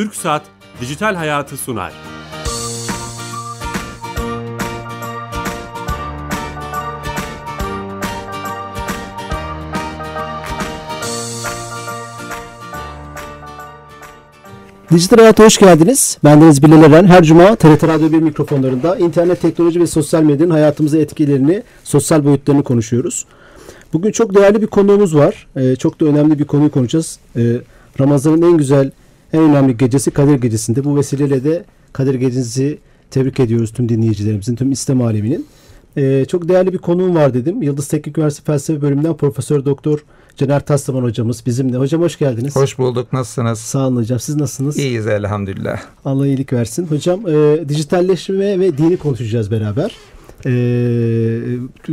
Türk Saat Dijital Hayatı sunar. Dijital Hayat'a hoş geldiniz. Ben Deniz Bilal Eren. Her cuma TRT Radyo 1 mikrofonlarında internet, teknoloji ve sosyal medyanın hayatımıza etkilerini, sosyal boyutlarını konuşuyoruz. Bugün çok değerli bir konuğumuz var. Ee, çok da önemli bir konuyu konuşacağız. Ee, Ramazan'ın en güzel, en önemli gecesi Kadir Gecesi'nde. Bu vesileyle de Kadir Gecesi tebrik ediyoruz tüm dinleyicilerimizin, tüm İslam aleminin. Ee, çok değerli bir konuğum var dedim. Yıldız Teknik Üniversitesi Felsefe Bölümünden Profesör Doktor Caner Taslaman hocamız bizimle. Hocam hoş geldiniz. Hoş bulduk. Nasılsınız? Sağ olun hocam. Siz nasılsınız? İyiyiz elhamdülillah. Allah iyilik versin. Hocam e, dijitalleşme ve dini konuşacağız beraber. E,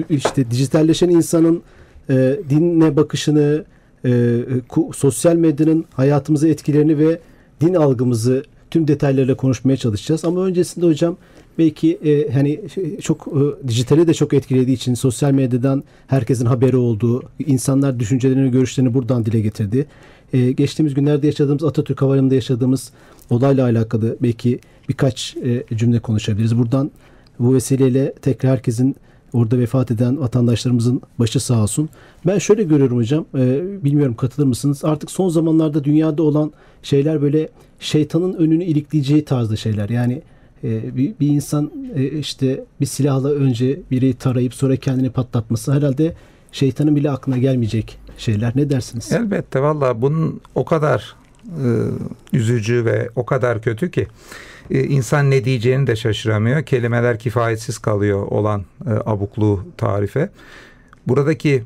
işte dijitalleşen insanın e, dinle bakışını, e, sosyal medyanın hayatımıza etkilerini ve din algımızı tüm detaylarıyla konuşmaya çalışacağız. Ama öncesinde hocam belki e, hani çok e, dijitali de çok etkilediği için sosyal medyadan herkesin haberi olduğu, insanlar düşüncelerini, görüşlerini buradan dile getirdi. E, geçtiğimiz günlerde yaşadığımız Atatürk Havalimanı'nda yaşadığımız olayla alakalı belki birkaç e, cümle konuşabiliriz. Buradan bu vesileyle tekrar herkesin orada vefat eden vatandaşlarımızın başı sağ olsun. Ben şöyle görüyorum hocam, e, bilmiyorum katılır mısınız? Artık son zamanlarda dünyada olan şeyler böyle şeytanın önünü ilikleyeceği tarzda şeyler. Yani e, bir, bir insan e, işte bir silahla önce biri tarayıp sonra kendini patlatması herhalde şeytanın bile aklına gelmeyecek şeyler. Ne dersiniz? Elbette valla bunun o kadar e, üzücü ve o kadar kötü ki e, insan ne diyeceğini de şaşıramıyor. Kelimeler kifayetsiz kalıyor olan e, abukluğu tarife. Buradaki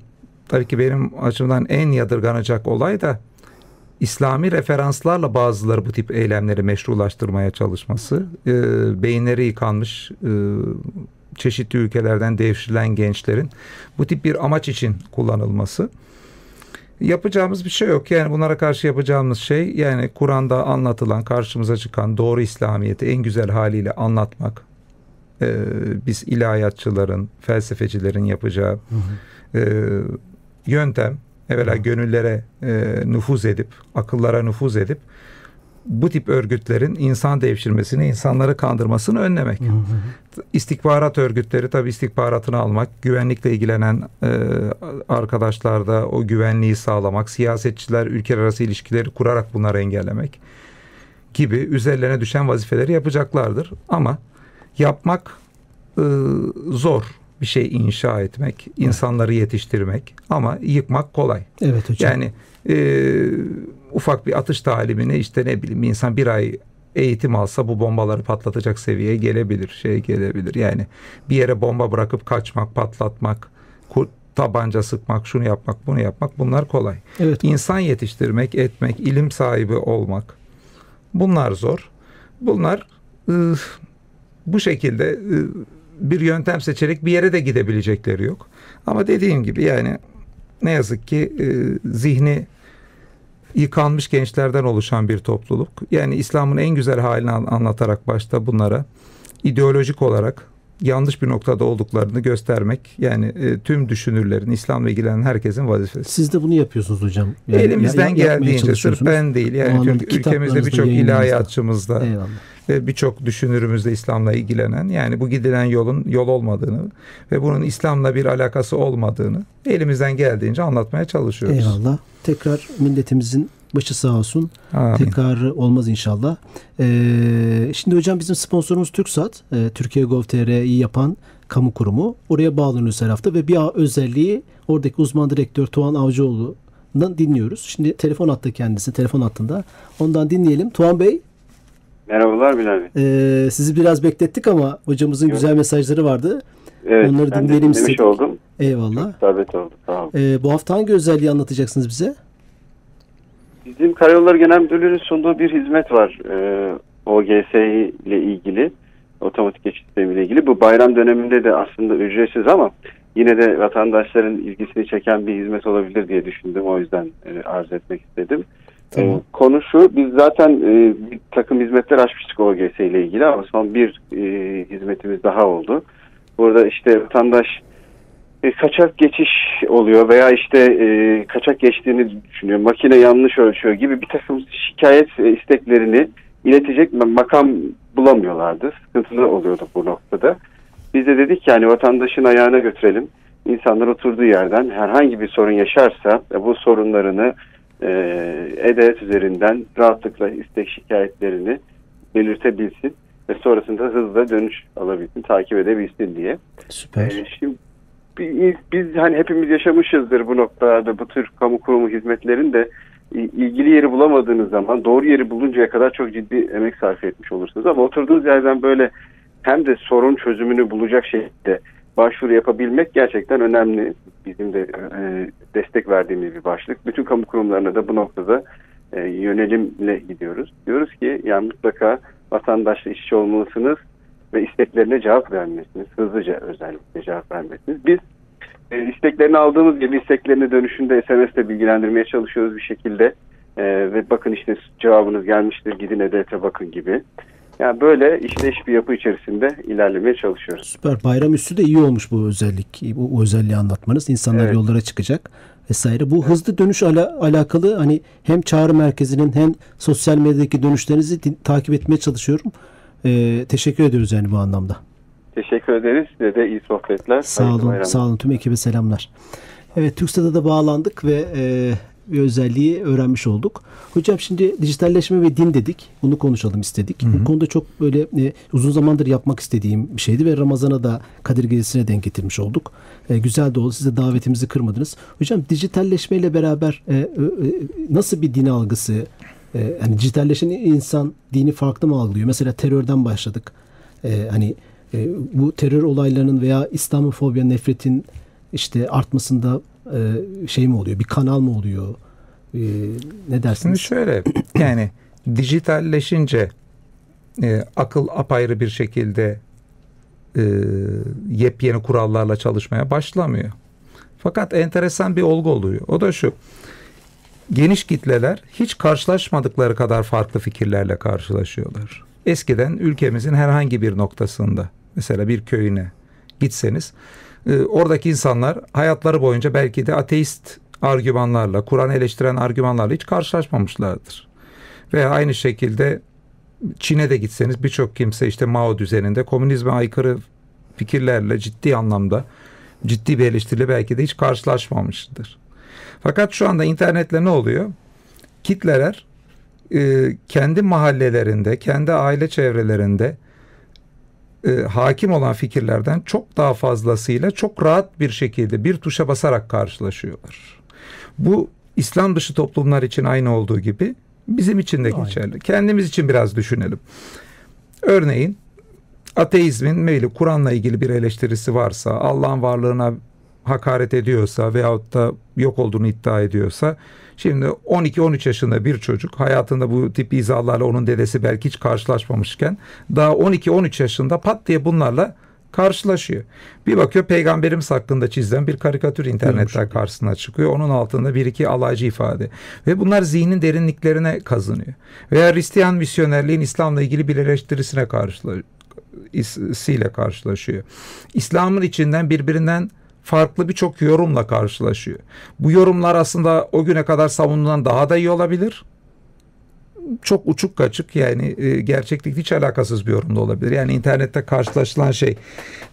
tabii ki benim açımdan en yadırganacak olay da İslami referanslarla bazıları bu tip eylemleri meşrulaştırmaya çalışması, e, beyinleri yıkanmış, e, çeşitli ülkelerden devşirilen gençlerin bu tip bir amaç için kullanılması. Yapacağımız bir şey yok. Yani bunlara karşı yapacağımız şey yani Kur'an'da anlatılan, karşımıza çıkan doğru İslamiyet'i en güzel haliyle anlatmak. Ee, biz ilahiyatçıların, felsefecilerin yapacağı hı hı. E, yöntem evvela gönüllere e, nüfuz edip, akıllara nüfuz edip bu tip örgütlerin insan devşirmesini, insanları kandırmasını önlemek. Hı hı. İstihbarat örgütleri tabi istihbaratını almak, güvenlikle ilgilenen e, arkadaşlar da o güvenliği sağlamak, siyasetçiler ülkeler arası ilişkileri kurarak bunları engellemek gibi üzerlerine düşen vazifeleri yapacaklardır. Ama yapmak e, zor bir şey inşa etmek, insanları yetiştirmek ama yıkmak kolay. Evet hocam. Yani e, ufak bir atış talimine işte ne bileyim insan bir ay eğitim alsa bu bombaları patlatacak seviyeye gelebilir, şey gelebilir. Yani bir yere bomba bırakıp kaçmak, patlatmak, tabanca sıkmak, şunu yapmak, bunu yapmak bunlar kolay. Evet. İnsan yetiştirmek, etmek, ilim sahibi olmak bunlar zor. Bunlar ıı, bu şekilde ıı, bir yöntem seçerek bir yere de gidebilecekleri yok. Ama dediğim gibi yani ne yazık ki zihni yıkanmış gençlerden oluşan bir topluluk. Yani İslam'ın en güzel halini anlatarak başta bunlara ideolojik olarak yanlış bir noktada olduklarını göstermek yani e, tüm düşünürlerin, İslam'la ilgilenen herkesin vazifesi. Siz de bunu yapıyorsunuz hocam. Yani, Elimizden ya, geldiğince sırf ben değil yani ülkemizde birçok ilahiyatçımızda ve birçok düşünürümüz de İslam'la ilgilenen yani bu gidilen yolun yol olmadığını ve bunun İslam'la bir alakası olmadığını elimizden geldiğince anlatmaya çalışıyoruz. Eyvallah. Tekrar milletimizin başı sağ olsun. Amin. Tekrarı olmaz inşallah. Ee, şimdi hocam bizim sponsorumuz TürkSat. Ee, Türkiye Gov.tr'yi yapan kamu kurumu. Oraya bağlanıyoruz her hafta ve bir özelliği oradaki uzman direktör Tuğan Avcıoğlu'ndan dinliyoruz. Şimdi telefon attı kendisi. Telefon hattında. Ondan dinleyelim. Tuğan Bey Merhabalar Bilal Bey. Ee, sizi biraz beklettik ama hocamızın Yok. güzel mesajları vardı. Evet, Onları ben dinleyelim istedik. oldum. Eyvallah. Çok oldu. Sağ olun. Ee, bu hafta hangi özelliği anlatacaksınız bize? Bizim Karayolları Genel Müdürlüğü'nün sunduğu bir hizmet var. Ee, OGS ile ilgili. Otomatik geçiş sistemiyle ilgili. Bu bayram döneminde de aslında ücretsiz ama yine de vatandaşların ilgisini çeken bir hizmet olabilir diye düşündüm. O yüzden e, arz etmek istedim. Tamam. E, konu şu, biz zaten e, bir takım hizmetler açmıştık OGS ile ilgili ama son bir e, hizmetimiz daha oldu. Burada işte vatandaş e, kaçak geçiş oluyor veya işte e, kaçak geçtiğini düşünüyor, makine yanlış ölçüyor gibi bir takım şikayet e, isteklerini iletecek makam bulamıyorlardı. Sıkıntılı oluyordu bu noktada. Biz de dedik yani vatandaşın ayağına götürelim. İnsanlar oturduğu yerden herhangi bir sorun yaşarsa bu sorunlarını e, e üzerinden rahatlıkla istek şikayetlerini belirtebilsin ve sonrasında hızla dönüş alabilsin, takip edebilsin diye. Süper. E, şimdi biz, biz hani hepimiz yaşamışızdır bu noktada bu tür kamu kurumu hizmetlerin de ilgili yeri bulamadığınız zaman doğru yeri buluncaya kadar çok ciddi emek sarf etmiş olursunuz. Ama oturduğunuz yerden böyle hem de sorun çözümünü bulacak şekilde başvuru yapabilmek gerçekten önemli. Bizim de e, destek verdiğimiz bir başlık. Bütün kamu kurumlarına da bu noktada e, yönelimle gidiyoruz. Diyoruz ki yani mutlaka vatandaşla iş içi olmalısınız ve isteklerine cevap vermesiniz. Hızlıca özellikle cevap vermesiniz. Biz e, isteklerini aldığımız gibi isteklerini dönüşünde SMS'le bilgilendirmeye çalışıyoruz bir şekilde. E, ve bakın işte cevabınız gelmiştir gidin EDT'e bakın gibi. Yani böyle işleş bir yapı içerisinde ilerlemeye çalışıyoruz. Süper. Bayram üstü de iyi olmuş bu özellik. Bu, bu özelliği anlatmanız. İnsanlar evet. yollara çıkacak vesaire. Bu evet. hızlı dönüş ala, alakalı hani hem çağrı merkezinin hem sosyal medyadaki dönüşlerinizi takip etmeye çalışıyorum. Ee, teşekkür ediyoruz yani bu anlamda. Teşekkür ederiz. Size de iyi sohbetler. Sağ olun. Sağ olun. Tüm ekibe selamlar. Evet TürkSat'a da bağlandık ve e, bir özelliği öğrenmiş olduk. Hocam şimdi dijitalleşme ve din dedik. Bunu konuşalım istedik. Hı hı. Bu konuda çok böyle e, uzun zamandır yapmak istediğim bir şeydi ve Ramazan'a da Kadir Gecesi'ne denk getirmiş olduk. E, güzel de oldu. Siz de davetimizi kırmadınız. Hocam dijitalleşmeyle beraber e, e, nasıl bir din algısı e, hani dijitalleşen insan dini farklı mı algılıyor? Mesela terörden başladık. E, hani e, bu terör olaylarının veya İslamofobya, nefretin işte artmasında e, şey mi oluyor? Bir kanal mı oluyor? E, ne dersiniz? Şimdi şöyle yani dijitalleşince e, akıl apayrı bir şekilde yepyeni kurallarla çalışmaya başlamıyor. Fakat enteresan bir olgu oluyor. O da şu. Geniş kitleler hiç karşılaşmadıkları kadar farklı fikirlerle karşılaşıyorlar. Eskiden ülkemizin herhangi bir noktasında mesela bir köyüne gitseniz e, oradaki insanlar hayatları boyunca belki de ateist argümanlarla, Kur'an eleştiren argümanlarla hiç karşılaşmamışlardır. Veya aynı şekilde Çin'e de gitseniz birçok kimse işte Mao düzeninde komünizme aykırı fikirlerle ciddi anlamda ciddi bir eleştiriyle belki de hiç karşılaşmamıştır. Fakat şu anda internetle ne oluyor? Kitleler e, kendi mahallelerinde, kendi aile çevrelerinde e, hakim olan fikirlerden çok daha fazlasıyla çok rahat bir şekilde bir tuşa basarak karşılaşıyorlar. Bu İslam dışı toplumlar için aynı olduğu gibi bizim için de geçerli. Aynen. Kendimiz için biraz düşünelim. Örneğin ateizmin meyli Kur'an'la ilgili bir eleştirisi varsa, Allah'ın varlığına hakaret ediyorsa veyahut da yok olduğunu iddia ediyorsa Şimdi 12-13 yaşında bir çocuk hayatında bu tip izahlarla onun dedesi belki hiç karşılaşmamışken daha 12-13 yaşında pat diye bunlarla karşılaşıyor. Bir bakıyor peygamberimiz hakkında çizilen bir karikatür internetten karşısına çıkıyor. Onun altında bir iki alaycı ifade. Ve bunlar zihnin derinliklerine kazınıyor. Veya Hristiyan misyonerliğin İslam'la ilgili bir eleştirisine karşılaşıyor ile karşılaşıyor. İslam'ın içinden birbirinden farklı birçok yorumla karşılaşıyor. Bu yorumlar aslında o güne kadar savunulan daha da iyi olabilir. Çok uçuk kaçık yani e, gerçeklikle hiç alakasız bir yorumda olabilir. Yani internette karşılaşılan şey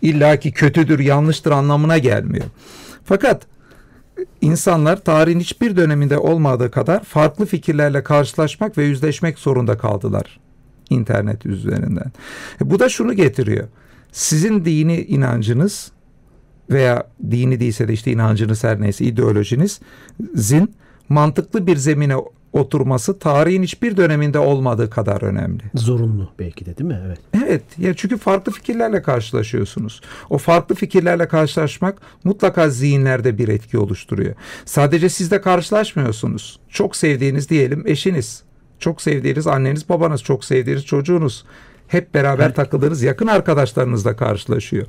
illaki kötüdür, yanlıştır anlamına gelmiyor. Fakat insanlar tarihin hiçbir döneminde olmadığı kadar farklı fikirlerle karşılaşmak ve yüzleşmek zorunda kaldılar internet üzerinden. E, bu da şunu getiriyor. Sizin dini inancınız veya dini değilse de işte inancınız her neyse ideolojinizin mantıklı bir zemine oturması tarihin hiçbir döneminde olmadığı kadar önemli. Zorunlu belki de değil mi? Evet. Evet. Ya çünkü farklı fikirlerle karşılaşıyorsunuz. O farklı fikirlerle karşılaşmak mutlaka zihinlerde bir etki oluşturuyor. Sadece sizde karşılaşmıyorsunuz. Çok sevdiğiniz diyelim eşiniz, çok sevdiğiniz anneniz, babanız, çok sevdiğiniz çocuğunuz hep beraber evet. takıldığınız yakın arkadaşlarınızla karşılaşıyor.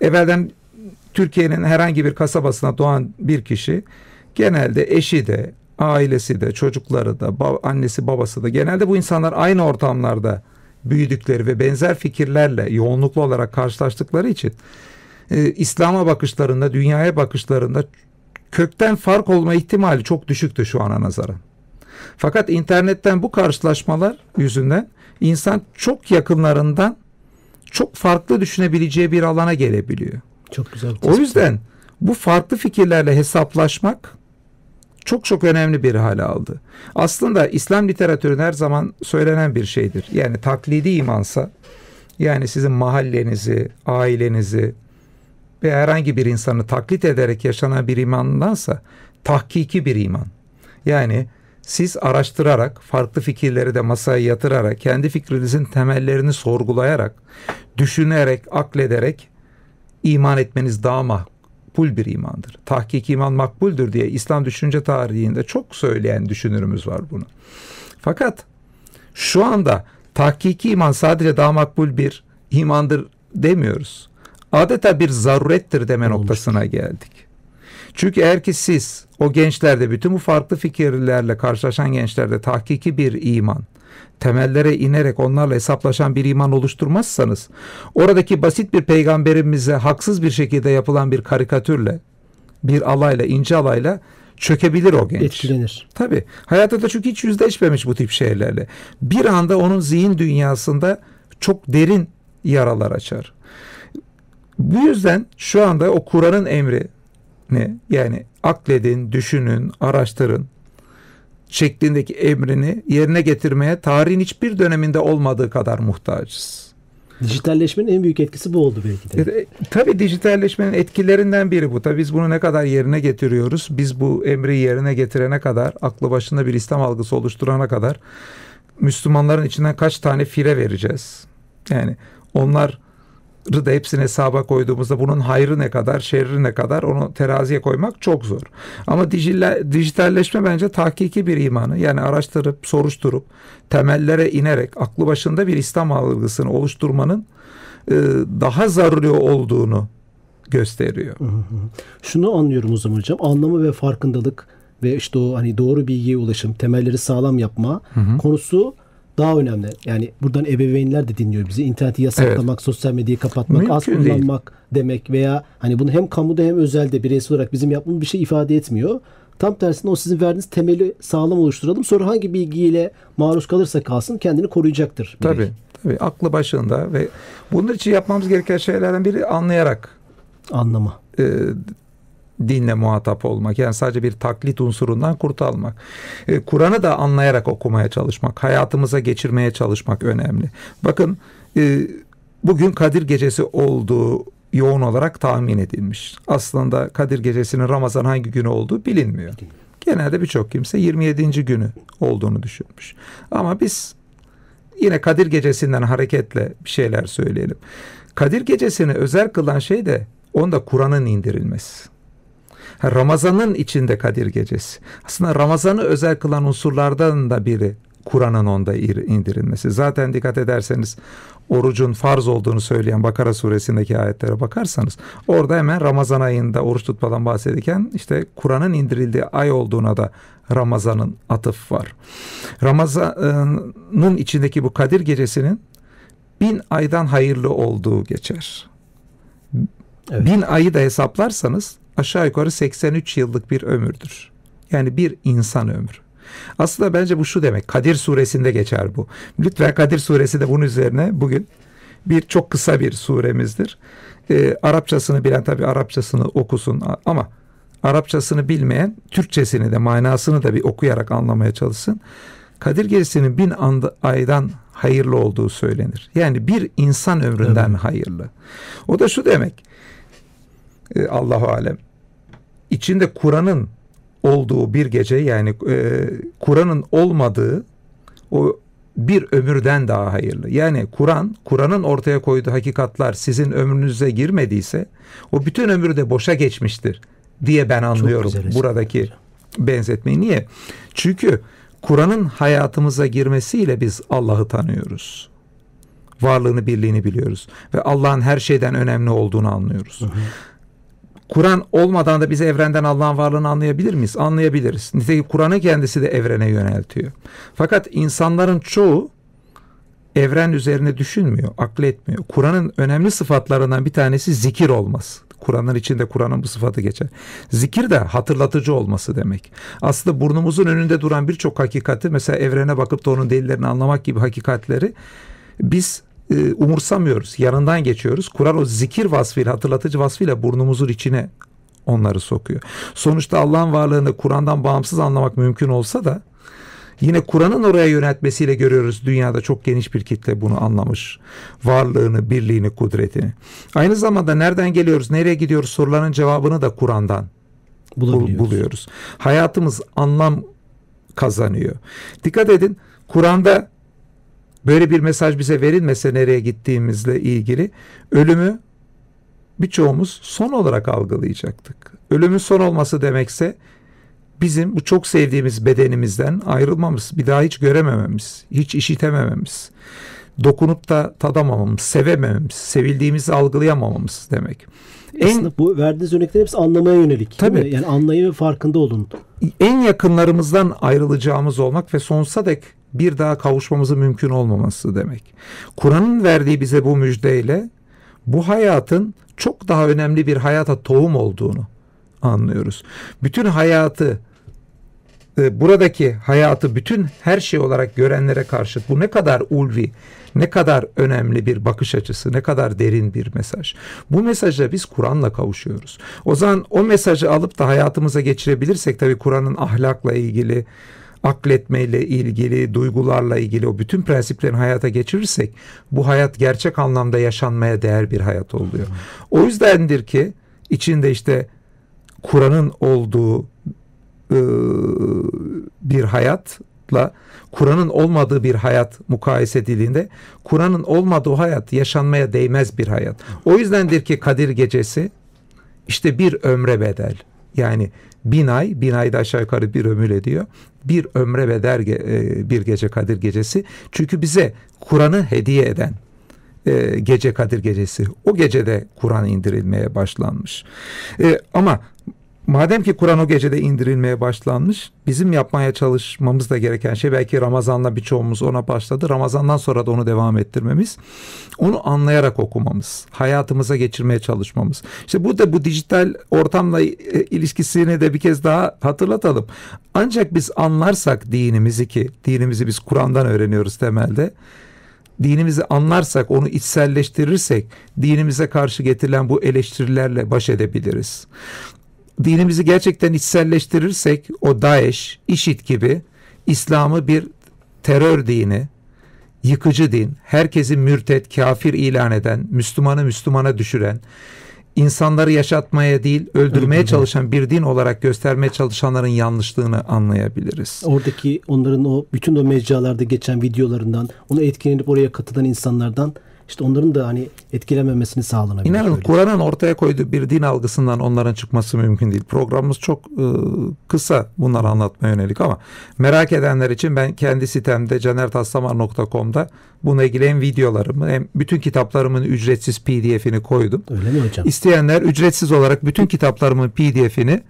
Evvelden Türkiye'nin herhangi bir kasabasına doğan bir kişi genelde eşi de, ailesi de, çocukları da, annesi babası da genelde bu insanlar aynı ortamlarda büyüdükleri ve benzer fikirlerle yoğunluklu olarak karşılaştıkları için e, İslam'a bakışlarında, dünyaya bakışlarında kökten fark olma ihtimali çok düşüktü şu ana nazaran. Fakat internetten bu karşılaşmalar yüzünden insan çok yakınlarından çok farklı düşünebileceği bir alana gelebiliyor. Çok güzel. O yüzden bu farklı fikirlerle hesaplaşmak çok çok önemli bir hale aldı. Aslında İslam literatüründe her zaman söylenen bir şeydir. Yani taklidi imansa yani sizin mahallenizi, ailenizi ve herhangi bir insanı taklit ederek yaşanan bir imandansa tahkiki bir iman. Yani siz araştırarak, farklı fikirleri de masaya yatırarak, kendi fikrinizin temellerini sorgulayarak, düşünerek, aklederek iman etmeniz daha makbul bir imandır. Tahkik iman makbuldür diye İslam düşünce tarihinde çok söyleyen düşünürümüz var bunu. Fakat şu anda tahkiki iman sadece daha makbul bir imandır demiyoruz. Adeta bir zarurettir deme Olmuş. noktasına geldik. Çünkü eğer ki siz o gençlerde bütün bu farklı fikirlerle karşılaşan gençlerde tahkiki bir iman, temellere inerek onlarla hesaplaşan bir iman oluşturmazsanız oradaki basit bir peygamberimize haksız bir şekilde yapılan bir karikatürle, bir alayla, ince alayla çökebilir o genç. Etkilenir. Tabii. Hayatta da çünkü hiç yüzleşmemiş bu tip şeylerle. Bir anda onun zihin dünyasında çok derin yaralar açar. Bu yüzden şu anda o Kur'an'ın emri ne? Yani akledin, düşünün, araştırın şeklindeki emrini yerine getirmeye tarihin hiçbir döneminde olmadığı kadar muhtacız. Dijitalleşmenin en büyük etkisi bu oldu belki de. E, tabii dijitalleşmenin etkilerinden biri bu. Tabii biz bunu ne kadar yerine getiriyoruz? Biz bu emri yerine getirene kadar, aklı başında bir İslam algısı oluşturana kadar Müslümanların içinden kaç tane fire vereceğiz? Yani onlar da hepsini hesaba koyduğumuzda bunun hayrı ne kadar, şerri ne kadar onu teraziye koymak çok zor. Ama dijitalleşme bence tahkiki bir imanı. Yani araştırıp, soruşturup, temellere inerek aklı başında bir İslam algısını oluşturmanın e, daha zaruri olduğunu gösteriyor. Şunu anlıyorum o zaman hocam. Anlamı ve farkındalık ve işte o hani doğru bilgiye ulaşım, temelleri sağlam yapma konusu daha önemli. Yani buradan ebeveynler de dinliyor bizi. İnterneti yasaklamak, sosyal medyayı kapatmak, az değil. kullanmak demek veya hani bunu hem kamuda hem özelde bireysel olarak bizim yapmamız bir şey ifade etmiyor. Tam tersine o sizin verdiğiniz temeli sağlam oluşturalım. Sonra hangi bilgiyle maruz kalırsa kalsın kendini koruyacaktır. birey. Tabii, tabii aklı başında ve bunun için yapmamız gereken şeylerden biri anlayarak Anlama. e, dinle muhatap olmak. Yani sadece bir taklit unsurundan kurtulmak. E, Kur'an'ı da anlayarak okumaya çalışmak, hayatımıza geçirmeye çalışmak önemli. Bakın e, bugün Kadir Gecesi olduğu yoğun olarak tahmin edilmiş. Aslında Kadir Gecesi'nin Ramazan hangi günü olduğu bilinmiyor. Genelde birçok kimse 27. günü olduğunu düşünmüş. Ama biz yine Kadir Gecesi'nden hareketle bir şeyler söyleyelim. Kadir Gecesi'ni özel kılan şey de onda Kur'an'ın indirilmesi. Ramazan'ın içinde Kadir Gecesi. Aslında Ramazan'ı özel kılan unsurlardan da biri Kur'an'ın onda ir- indirilmesi. Zaten dikkat ederseniz orucun farz olduğunu söyleyen Bakara suresindeki ayetlere bakarsanız orada hemen Ramazan ayında oruç tutmadan bahsedilirken işte Kur'an'ın indirildiği ay olduğuna da Ramazan'ın atıf var. Ramazan'ın içindeki bu Kadir Gecesi'nin bin aydan hayırlı olduğu geçer. Evet. Bin ayı da hesaplarsanız aşağı yukarı 83 yıllık bir ömürdür. Yani bir insan ömrü. Aslında bence bu şu demek. Kadir suresinde geçer bu. Lütfen Kadir suresi de bunun üzerine bugün bir çok kısa bir suremizdir. Ee, Arapçasını bilen tabi Arapçasını okusun ama Arapçasını bilmeyen Türkçesini de manasını da bir okuyarak anlamaya çalışsın. Kadir Gecesi'nin bin anda, aydan hayırlı olduğu söylenir. Yani bir insan ömründen Evet. hayırlı. O da şu demek. E, Allahu alem. İçinde Kur'an'ın olduğu bir gece yani e, Kur'an'ın olmadığı o bir ömürden daha hayırlı. Yani Kur'an, Kur'an'ın ortaya koyduğu hakikatlar sizin ömrünüze girmediyse o bütün ömrü de boşa geçmiştir diye ben anlıyorum buradaki benzetmeyi. Niye? Çünkü Kur'an'ın hayatımıza girmesiyle biz Allah'ı tanıyoruz. Varlığını, birliğini biliyoruz ve Allah'ın her şeyden önemli olduğunu anlıyoruz. Kur'an olmadan da biz evrenden Allah'ın varlığını anlayabilir miyiz? Anlayabiliriz. Nitekim Kur'an'ı kendisi de evrene yöneltiyor. Fakat insanların çoğu evren üzerine düşünmüyor, akletmiyor. Kur'an'ın önemli sıfatlarından bir tanesi zikir olması. Kur'an'ın içinde Kur'an'ın bu sıfatı geçer. Zikir de hatırlatıcı olması demek. Aslında burnumuzun önünde duran birçok hakikati mesela evrene bakıp da onun delillerini anlamak gibi hakikatleri biz e, umursamıyoruz. Yanından geçiyoruz. Kur'an o zikir vasfıyla, hatırlatıcı vasfıyla burnumuzun içine onları sokuyor. Sonuçta Allah'ın varlığını Kur'an'dan bağımsız anlamak mümkün olsa da Yine Kur'an'ın oraya yöneltmesiyle görüyoruz dünyada çok geniş bir kitle bunu anlamış. Varlığını, birliğini, kudretini. Aynı zamanda nereden geliyoruz, nereye gidiyoruz soruların cevabını da Kur'an'dan buluyoruz. Hayatımız anlam kazanıyor. Dikkat edin Kur'an'da böyle bir mesaj bize verilmese nereye gittiğimizle ilgili ölümü birçoğumuz son olarak algılayacaktık. Ölümün son olması demekse bizim bu çok sevdiğimiz bedenimizden ayrılmamız, bir daha hiç göremememiz, hiç işitemememiz, dokunup da tadamamamız, sevemememiz, sevildiğimizi algılayamamamız demek. Aslında en, bu verdiğiniz örnekler hepsi anlamaya yönelik. Tabii. Yani anlayın ve farkında olun. En yakınlarımızdan ayrılacağımız olmak ve sonsuza dek bir daha kavuşmamızın mümkün olmaması demek. Kur'an'ın verdiği bize bu müjdeyle bu hayatın çok daha önemli bir hayata tohum olduğunu anlıyoruz. Bütün hayatı e, buradaki hayatı bütün her şey olarak görenlere karşı bu ne kadar ulvi, ne kadar önemli bir bakış açısı, ne kadar derin bir mesaj. Bu mesajla biz Kur'an'la kavuşuyoruz. O zaman o mesajı alıp da hayatımıza geçirebilirsek tabii Kur'an'ın ahlakla ilgili, akletmeyle ilgili, duygularla ilgili o bütün prensiplerini hayata geçirirsek bu hayat gerçek anlamda yaşanmaya değer bir hayat oluyor. O yüzdendir ki içinde işte Kur'an'ın olduğu e, bir hayatla Kur'an'ın olmadığı bir hayat mukayese edildiğinde Kur'an'ın olmadığı hayat yaşanmaya değmez bir hayat. O yüzdendir ki Kadir Gecesi işte bir ömre bedel. Yani bin ay, bin ayda aşağı yukarı bir ömür ediyor. Bir ömre bedel e, bir gece Kadir Gecesi. Çünkü bize Kur'an'ı hediye eden e, gece Kadir Gecesi. O gecede Kur'an indirilmeye başlanmış. Ama Madem ki Kur'an o gecede indirilmeye başlanmış, bizim yapmaya çalışmamız da gereken şey belki Ramazan'la birçoğumuz ona başladı. Ramazan'dan sonra da onu devam ettirmemiz. Onu anlayarak okumamız, hayatımıza geçirmeye çalışmamız. İşte bu da bu dijital ortamla e, ilişkisini de bir kez daha hatırlatalım. Ancak biz anlarsak dinimizi ki dinimizi biz Kur'an'dan öğreniyoruz temelde dinimizi anlarsak, onu içselleştirirsek dinimize karşı getirilen bu eleştirilerle baş edebiliriz dinimizi gerçekten içselleştirirsek o Daesh, IŞİD gibi İslam'ı bir terör dini, yıkıcı din, herkesi mürtet, kafir ilan eden, Müslümanı Müslümana düşüren, insanları yaşatmaya değil öldürmeye çalışan bir din olarak göstermeye çalışanların yanlışlığını anlayabiliriz. Oradaki onların o bütün o mecralarda geçen videolarından, onu etkilenip oraya katılan insanlardan işte onların da hani etkilememesini sağlanabilir. İnanın Kur'an'ın ortaya koyduğu bir din algısından onların çıkması mümkün değil. Programımız çok e, kısa bunları anlatmaya yönelik ama merak edenler için ben kendi sitemde canertaslamar.com'da bununla ilgili hem videolarımı hem bütün kitaplarımın ücretsiz pdf'ini koydum. Öyle mi hocam? İsteyenler ücretsiz olarak bütün kitaplarımın pdf'ini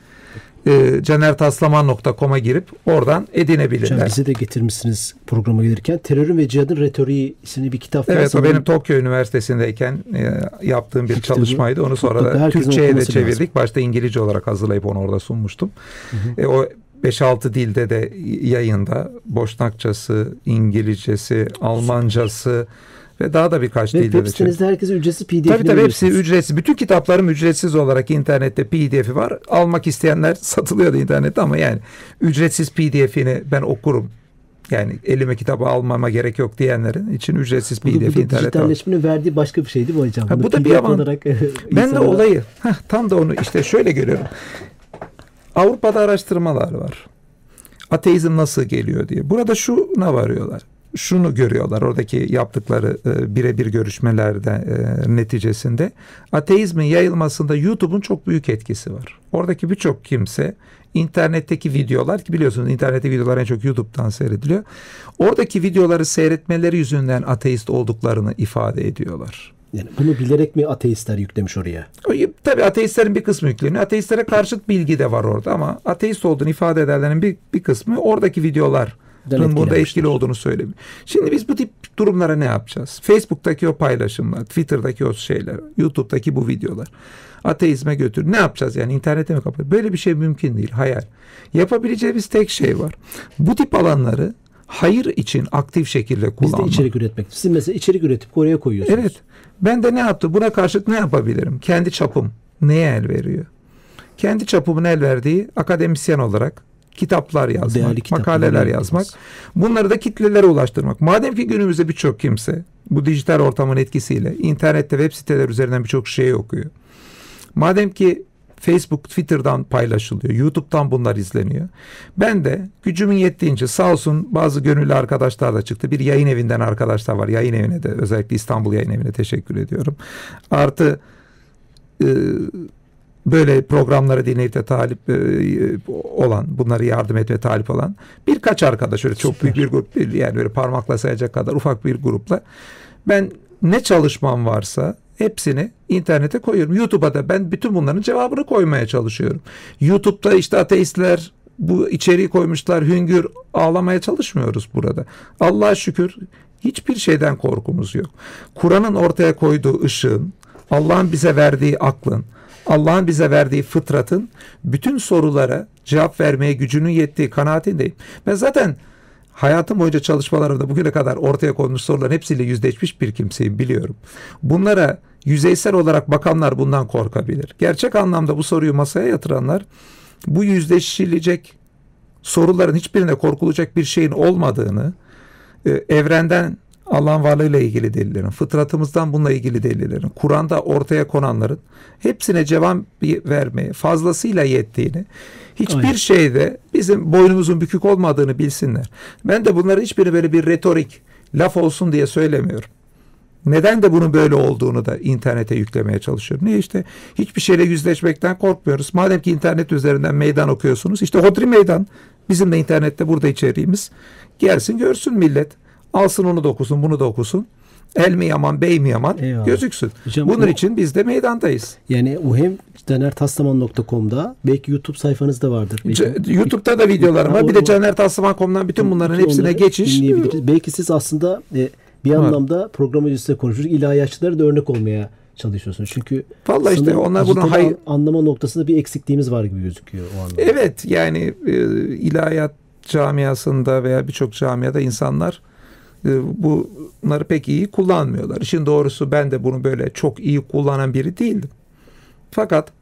e, canertaslaman.com'a girip oradan edinebilirler. Hocam bize de getirmişsiniz programa gelirken. Terörün ve Cihadın Retoriği isimli bir kitap var. Evet o benim Tokyo Üniversitesi'ndeyken e, yaptığım bir çalışmaydı. Onu sonra da Türkçe'ye de çevirdik. Lazım. Başta İngilizce olarak hazırlayıp onu orada sunmuştum. Hı hı. E, o 5-6 dilde de yayında Boşnakçası, İngilizcesi, Almancası, ve daha da birkaç Ve dilde web sitenizde herkese ücretsiz pdf'ini Tabii tabii hepsi ücretsiz. Bütün kitaplarım ücretsiz olarak internette pdf'i var. Almak isteyenler satılıyordu internette ama yani ücretsiz pdf'ini ben okurum. Yani elime kitabı almama gerek yok diyenlerin için ücretsiz pdf internette var. Dijitalleşmenin verdiği başka bir şeydi bu hocam. Ha, bu da bir avant. Olarak, ben de olayı heh, tam da onu işte şöyle görüyorum. Avrupa'da araştırmalar var. Ateizm nasıl geliyor diye. Burada şuna varıyorlar şunu görüyorlar oradaki yaptıkları e, birebir görüşmelerde e, neticesinde ateizmin yayılmasında YouTube'un çok büyük etkisi var. Oradaki birçok kimse internetteki videolar ki biliyorsunuz internette videolar en çok YouTube'dan seyrediliyor. Oradaki videoları seyretmeleri yüzünden ateist olduklarını ifade ediyorlar. Yani bunu bilerek mi ateistler yüklemiş oraya? Tabii ateistlerin bir kısmı yükleniyor. Ateistlere karşıt bilgi de var orada ama ateist olduğunu ifade edenlerin bir, bir kısmı oradaki videolar burada etkili olduğunu söylemiyor. Şimdi biz bu tip durumlara ne yapacağız? Facebook'taki o paylaşımlar, Twitter'daki o şeyler, YouTube'daki bu videolar ateizme götür. Ne yapacağız yani internete mi kapatacağız? Böyle bir şey mümkün değil. Hayal. Yapabileceğimiz tek şey var. Bu tip alanları hayır için aktif şekilde Biz kullanmak. de içerik üretmek. Siz mesela içerik üretip oraya koyuyorsunuz. Evet. Ben de ne yaptı? Buna karşılık ne yapabilirim? Kendi çapım neye el veriyor? Kendi çapımın el verdiği akademisyen olarak kitaplar yazmak, Değerli kitaplar makaleler yazmak. Bunları da kitlelere ulaştırmak. Madem ki günümüzde birçok kimse bu dijital ortamın etkisiyle internette web siteler üzerinden birçok şey okuyor. Madem ki Facebook, Twitter'dan paylaşılıyor. YouTube'dan bunlar izleniyor. Ben de gücümün yettiğince sağ olsun bazı gönüllü arkadaşlar da çıktı. Bir yayın evinden arkadaşlar var. Yayın evine de özellikle İstanbul Yayın Evi'ne teşekkür ediyorum. Artı e, böyle programları dinleyip de talip e, olan, bunları yardım etme talip olan birkaç arkadaş öyle çok büyük bir grup değil yani böyle parmakla sayacak kadar ufak bir grupla ben ne çalışmam varsa hepsini internete koyuyorum. YouTube'a da ben bütün bunların cevabını koymaya çalışıyorum. YouTube'da işte ateistler bu içeriği koymuşlar hüngür ağlamaya çalışmıyoruz burada. Allah'a şükür hiçbir şeyden korkumuz yok. Kur'an'ın ortaya koyduğu ışığın, Allah'ın bize verdiği aklın, Allah'ın bize verdiği fıtratın bütün sorulara cevap vermeye gücünün yettiği kanaatindeyim. Ben zaten hayatım boyunca çalışmalarımda bugüne kadar ortaya konmuş soruların hepsiyle yüzleşmiş bir kimseyim biliyorum. Bunlara yüzeysel olarak bakanlar bundan korkabilir. Gerçek anlamda bu soruyu masaya yatıranlar bu yüzleşilecek soruların hiçbirine korkulacak bir şeyin olmadığını, e, evrenden Allah'ın varlığıyla ilgili delillerin, fıtratımızdan bununla ilgili delillerin, Kur'an'da ortaya konanların hepsine cevap vermeye fazlasıyla yettiğini, hiçbir Aynen. şeyde bizim boynumuzun bükük olmadığını bilsinler. Ben de bunları hiçbiri böyle bir retorik laf olsun diye söylemiyorum. Neden de bunun böyle olduğunu da internete yüklemeye çalışıyorum. Niye işte hiçbir şeyle yüzleşmekten korkmuyoruz. Madem ki internet üzerinden meydan okuyorsunuz. işte Hodri Meydan. Bizim de internette burada içeriğimiz. Gelsin görsün millet. Alsın onu da okusun bunu da okusun. El mi yaman bey mi yaman Eyvallah. gözüksün. Hocam Bunun o- için biz de meydandayız. Yani o hem canertaslaman.com'da belki YouTube sayfanızda vardır. Belki- C- YouTube'da da videolarım var. Bir de canertasliman.com'dan bütün bunların hepsine geçiş. Belki siz aslında e, bir Var. anlamda program öncesinde konuşuruz. İlahiyatçılara da örnek olmaya çalışıyorsunuz. Çünkü Vallahi işte onlar bunu hay- anlama noktasında bir eksikliğimiz var gibi gözüküyor o anlamda. Evet yani e, ilahiyat camiasında veya birçok camiada insanlar bunları pek iyi kullanmıyorlar. İşin doğrusu ben de bunu böyle çok iyi kullanan biri değildim. Fakat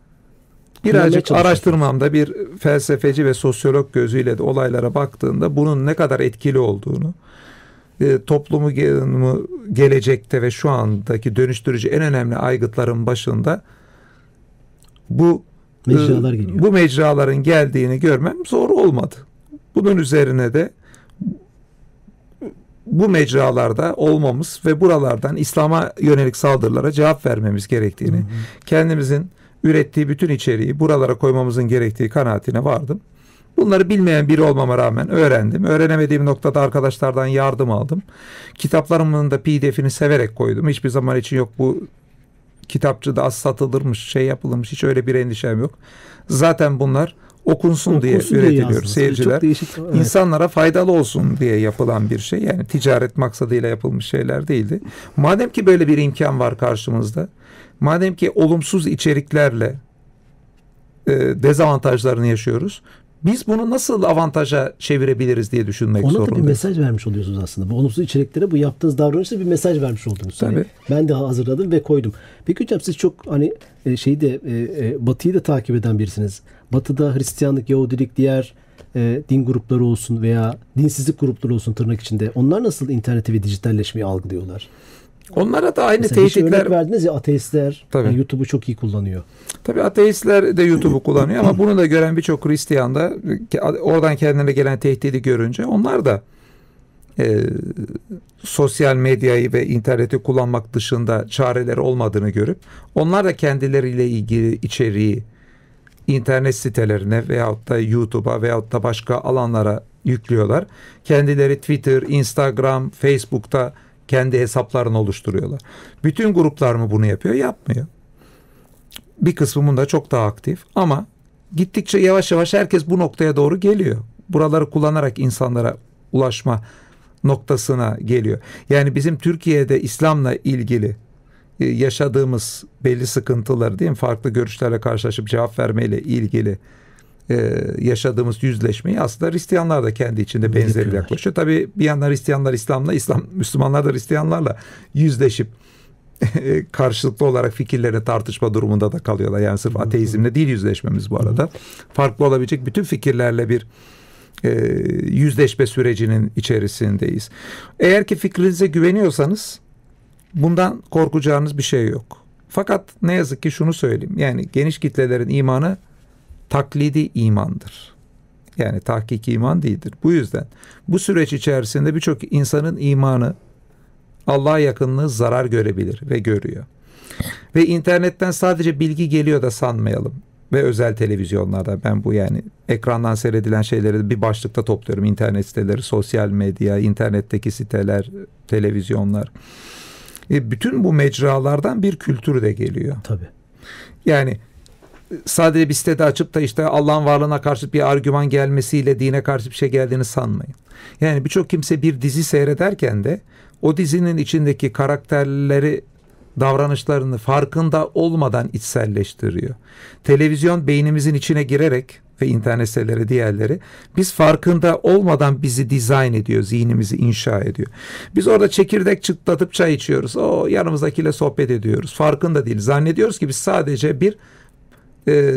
birazcık araştırmamda bir felsefeci ve sosyolog gözüyle de olaylara baktığında bunun ne kadar etkili olduğunu e, toplumu ge- gelecekte ve şu andaki dönüştürücü en önemli aygıtların başında bu Mecralar e, geliyor. bu mecraların geldiğini görmem zor olmadı. Bunun üzerine de bu mecralarda olmamız ve buralardan İslam'a yönelik saldırılara cevap vermemiz gerektiğini, kendimizin ürettiği bütün içeriği buralara koymamızın gerektiği kanaatine vardım. Bunları bilmeyen biri olmama rağmen öğrendim. Öğrenemediğim noktada arkadaşlardan yardım aldım. Kitaplarımın da pdf'ini severek koydum. Hiçbir zaman için yok bu kitapçıda az satılırmış, şey yapılırmış. Hiç öyle bir endişem yok. Zaten bunlar okunsun, diye Okunsun üretiliyor yazdınız. seyirciler. Çok değişik. evet. İnsanlara faydalı olsun diye yapılan bir şey. Yani ticaret maksadıyla yapılmış şeyler değildi. Madem ki böyle bir imkan var karşımızda, madem ki olumsuz içeriklerle e, dezavantajlarını yaşıyoruz, biz bunu nasıl avantaja çevirebiliriz diye düşünmek Ona da bir zorundayız. mesaj vermiş oluyorsunuz aslında. Bu olumsuz içeriklere bu yaptığınız davranışla bir mesaj vermiş oldunuz. Hani Tabii. ben de hazırladım ve koydum. Peki hocam siz çok hani e, şeyi de e, e, Batı'yı da takip eden birisiniz. Batı'da Hristiyanlık, Yahudilik, diğer e, din grupları olsun veya dinsizlik grupları olsun tırnak içinde. Onlar nasıl interneti ve dijitalleşmeyi algılıyorlar? Onlara da aynı Mesela hiç örnek tehditler verdiniz ya ateistler Tabii. yani YouTube'u çok iyi kullanıyor. Tabii ateistler de YouTube'u kullanıyor ama bunu da gören birçok Hristiyan da oradan kendilerine gelen tehdidi görünce onlar da e, sosyal medyayı ve interneti kullanmak dışında çareleri olmadığını görüp onlar da kendileriyle ilgili içeriği internet sitelerine veyahut da YouTube'a veyahut da başka alanlara yüklüyorlar. Kendileri Twitter, Instagram, Facebook'ta kendi hesaplarını oluşturuyorlar. Bütün gruplar mı bunu yapıyor? Yapmıyor. Bir kısmı bunda çok daha aktif ama gittikçe yavaş yavaş herkes bu noktaya doğru geliyor. Buraları kullanarak insanlara ulaşma noktasına geliyor. Yani bizim Türkiye'de İslam'la ilgili e, yaşadığımız belli sıkıntıları değil mi? Farklı görüşlerle karşılaşıp cevap vermeyle ilgili yaşadığımız yüzleşmeyi aslında Hristiyanlar da kendi içinde benzeri yaklaşıyor. Tabii bir yandan Hristiyanlar İslam'la, İslam Müslümanlar da Hristiyanlarla yüzleşip karşılıklı olarak fikirlerini tartışma durumunda da kalıyorlar. Yani sırf ateizmle değil yüzleşmemiz bu arada. Farklı olabilecek bütün fikirlerle bir e, yüzleşme sürecinin içerisindeyiz. Eğer ki fikrinize güveniyorsanız bundan korkacağınız bir şey yok. Fakat ne yazık ki şunu söyleyeyim. Yani geniş kitlelerin imanı taklidi imandır. Yani tahkiki iman değildir. Bu yüzden bu süreç içerisinde birçok insanın imanı Allah'a yakınlığı zarar görebilir ve görüyor. Ve internetten sadece bilgi geliyor da sanmayalım. Ve özel televizyonlarda ben bu yani ekrandan seyredilen şeyleri bir başlıkta topluyorum. İnternet siteleri, sosyal medya, internetteki siteler, televizyonlar. E bütün bu mecralardan bir kültür de geliyor. Tabii. Yani sadece bir sitede açıp da işte Allah'ın varlığına karşı bir argüman gelmesiyle dine karşı bir şey geldiğini sanmayın. Yani birçok kimse bir dizi seyrederken de o dizinin içindeki karakterleri davranışlarını farkında olmadan içselleştiriyor. Televizyon beynimizin içine girerek ve internet siteleri diğerleri biz farkında olmadan bizi dizayn ediyor, zihnimizi inşa ediyor. Biz orada çekirdek çıtlatıp çay içiyoruz. O yanımızdakiyle sohbet ediyoruz. Farkında değil. Zannediyoruz ki biz sadece bir e,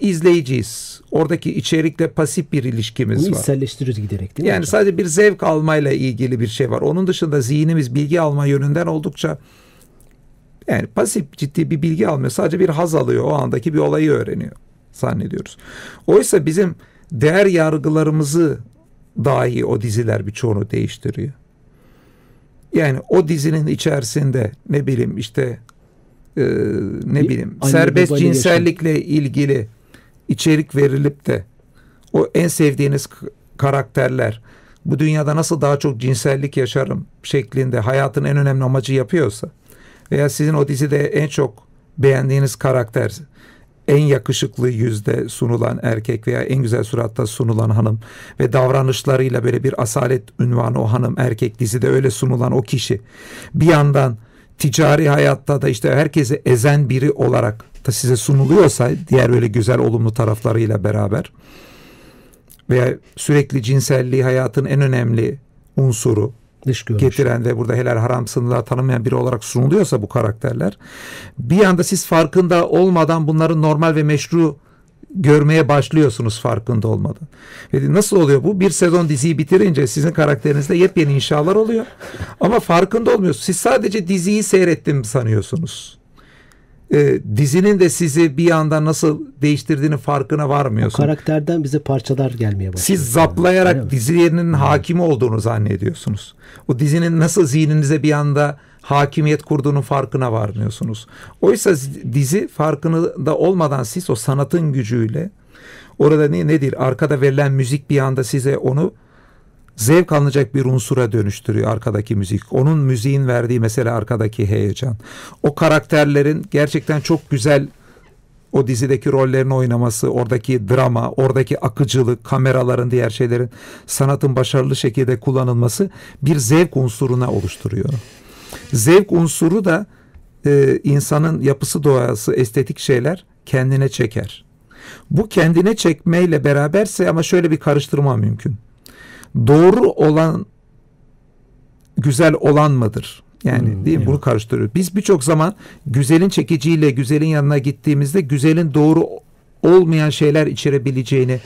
izleyiciyiz. Oradaki içerikle pasif bir ilişkimiz Bunu var. içselleştiriyoruz giderek değil mi Yani hocam? sadece bir zevk almayla ilgili bir şey var. Onun dışında zihnimiz bilgi alma yönünden oldukça yani pasif ciddi bir bilgi almıyor. Sadece bir haz alıyor. O andaki bir olayı öğreniyor zannediyoruz. Oysa bizim değer yargılarımızı dahi o diziler birçoğunu değiştiriyor. Yani o dizinin içerisinde ne bileyim işte e, ne Bir bileyim serbest cinsellikle ilgili içerik verilip de o en sevdiğiniz karakterler bu dünyada nasıl daha çok cinsellik yaşarım şeklinde hayatın en önemli amacı yapıyorsa veya sizin o dizide en çok beğendiğiniz karakter en yakışıklı yüzde sunulan erkek veya en güzel suratta sunulan hanım ve davranışlarıyla böyle bir asalet ünvanı o hanım erkek dizide öyle sunulan o kişi bir yandan ticari hayatta da işte herkesi ezen biri olarak da size sunuluyorsa diğer öyle güzel olumlu taraflarıyla beraber veya sürekli cinselliği hayatın en önemli unsuru Dış getiren ve burada helal haram sınırları tanımayan biri olarak sunuluyorsa bu karakterler bir anda siz farkında olmadan bunları normal ve meşru görmeye başlıyorsunuz farkında olmadan. Ve nasıl oluyor bu? Bir sezon diziyi bitirince sizin karakterinizde yepyeni inşalar oluyor. Ama farkında olmuyorsunuz. Siz sadece diziyi seyrettim sanıyorsunuz. Ee, dizinin de sizi bir anda nasıl değiştirdiğini farkına O varmıyorsunuz. karakterden bize parçalar gelmeye başlıyor. Siz zaplayarak mi? dizinin hakimi olduğunu zannediyorsunuz. O dizinin nasıl zihninize bir anda hakimiyet kurduğunun farkına varmıyorsunuz. Oysa dizi farkında olmadan siz o sanatın gücüyle orada ne, nedir? Arkada verilen müzik bir anda size onu zevk alınacak bir unsura dönüştürüyor arkadaki müzik. Onun müziğin verdiği mesela arkadaki heyecan. O karakterlerin gerçekten çok güzel o dizideki rollerini oynaması, oradaki drama, oradaki akıcılık, kameraların diğer şeylerin sanatın başarılı şekilde kullanılması bir zevk unsuruna oluşturuyor. Zevk unsuru da e, insanın yapısı doğası, estetik şeyler kendine çeker. Bu kendine çekmeyle beraberse ama şöyle bir karıştırma mümkün. Doğru olan güzel olan mıdır? Yani Hmm, değil mi? evet. Bunu karıştırıyoruz. Biz birçok zaman güzelin çekiciyle güzelin yanına gittiğimizde güzelin doğru olmayan şeyler içerebileceğini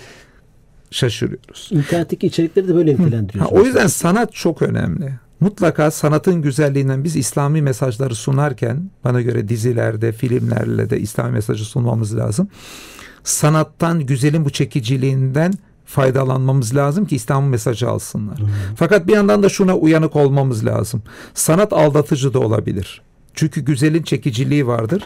şaşırıyoruz. İnternetteki içerikleri de böyle nitelendiriyorsunuz. o yüzden sanat çok önemli. Mutlaka sanatın güzelliğinden biz İslami mesajları sunarken bana göre dizilerde, filmlerle de İslami mesajı sunmamız lazım. Sanattan, güzelin bu çekiciliğinden faydalanmamız lazım ki İslam'ın mesajı alsınlar. Fakat bir yandan da şuna uyanık olmamız lazım. Sanat aldatıcı da olabilir. Çünkü güzelin çekiciliği vardır.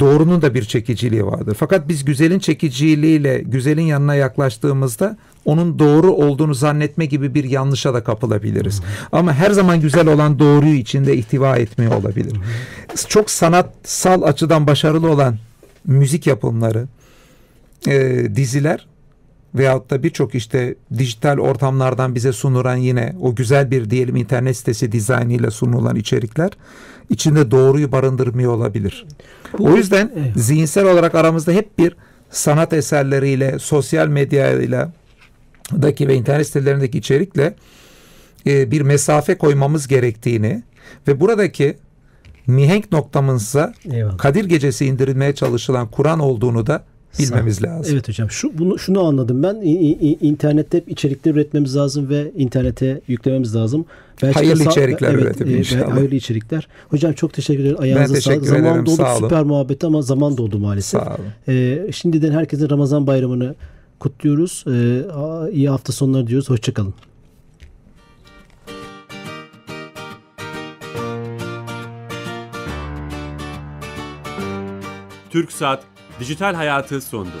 Doğrunun da bir çekiciliği vardır. Fakat biz güzelin çekiciliğiyle güzelin yanına yaklaştığımızda onun doğru olduğunu zannetme gibi bir yanlışa da kapılabiliriz. Ama her zaman güzel olan doğruyu içinde ihtiva etmiyor olabilir. Çok sanatsal açıdan başarılı olan müzik yapımları, e, diziler veyahut da birçok işte dijital ortamlardan bize sunulan yine o güzel bir diyelim internet sitesi dizaynıyla sunulan içerikler içinde doğruyu barındırmıyor olabilir. Bu- o yüzden Evet. zihinsel olarak aramızda hep bir sanat eserleriyle, sosyal medyayla daki ve internet sitelerindeki içerikle e, bir mesafe koymamız gerektiğini ve buradaki mihenk noktamızsa. Kadir Gecesi indirilmeye çalışılan Kur'an olduğunu da bilmemiz lazım. Evet hocam. Şu bunu şunu anladım ben. İ- i- i- internette hep içerikler üretmemiz lazım ve internete yüklememiz lazım. Belki Hayırlı de içerikler evet, üretip e, inşallah. Hayırlı içerikler. Hocam çok teşekkür ederim. Ayağınıza teşekkür sağlık. Zaman ederim, doldu sağ olun. süper muhabbet ama zaman doldu maalesef. Sağ olun. E, şimdiden herkesin Ramazan bayramını kutluyoruz. E, a- iyi hafta sonları diyoruz. Hoşçakalın. Türk Saat Dijital Hayatı sundu.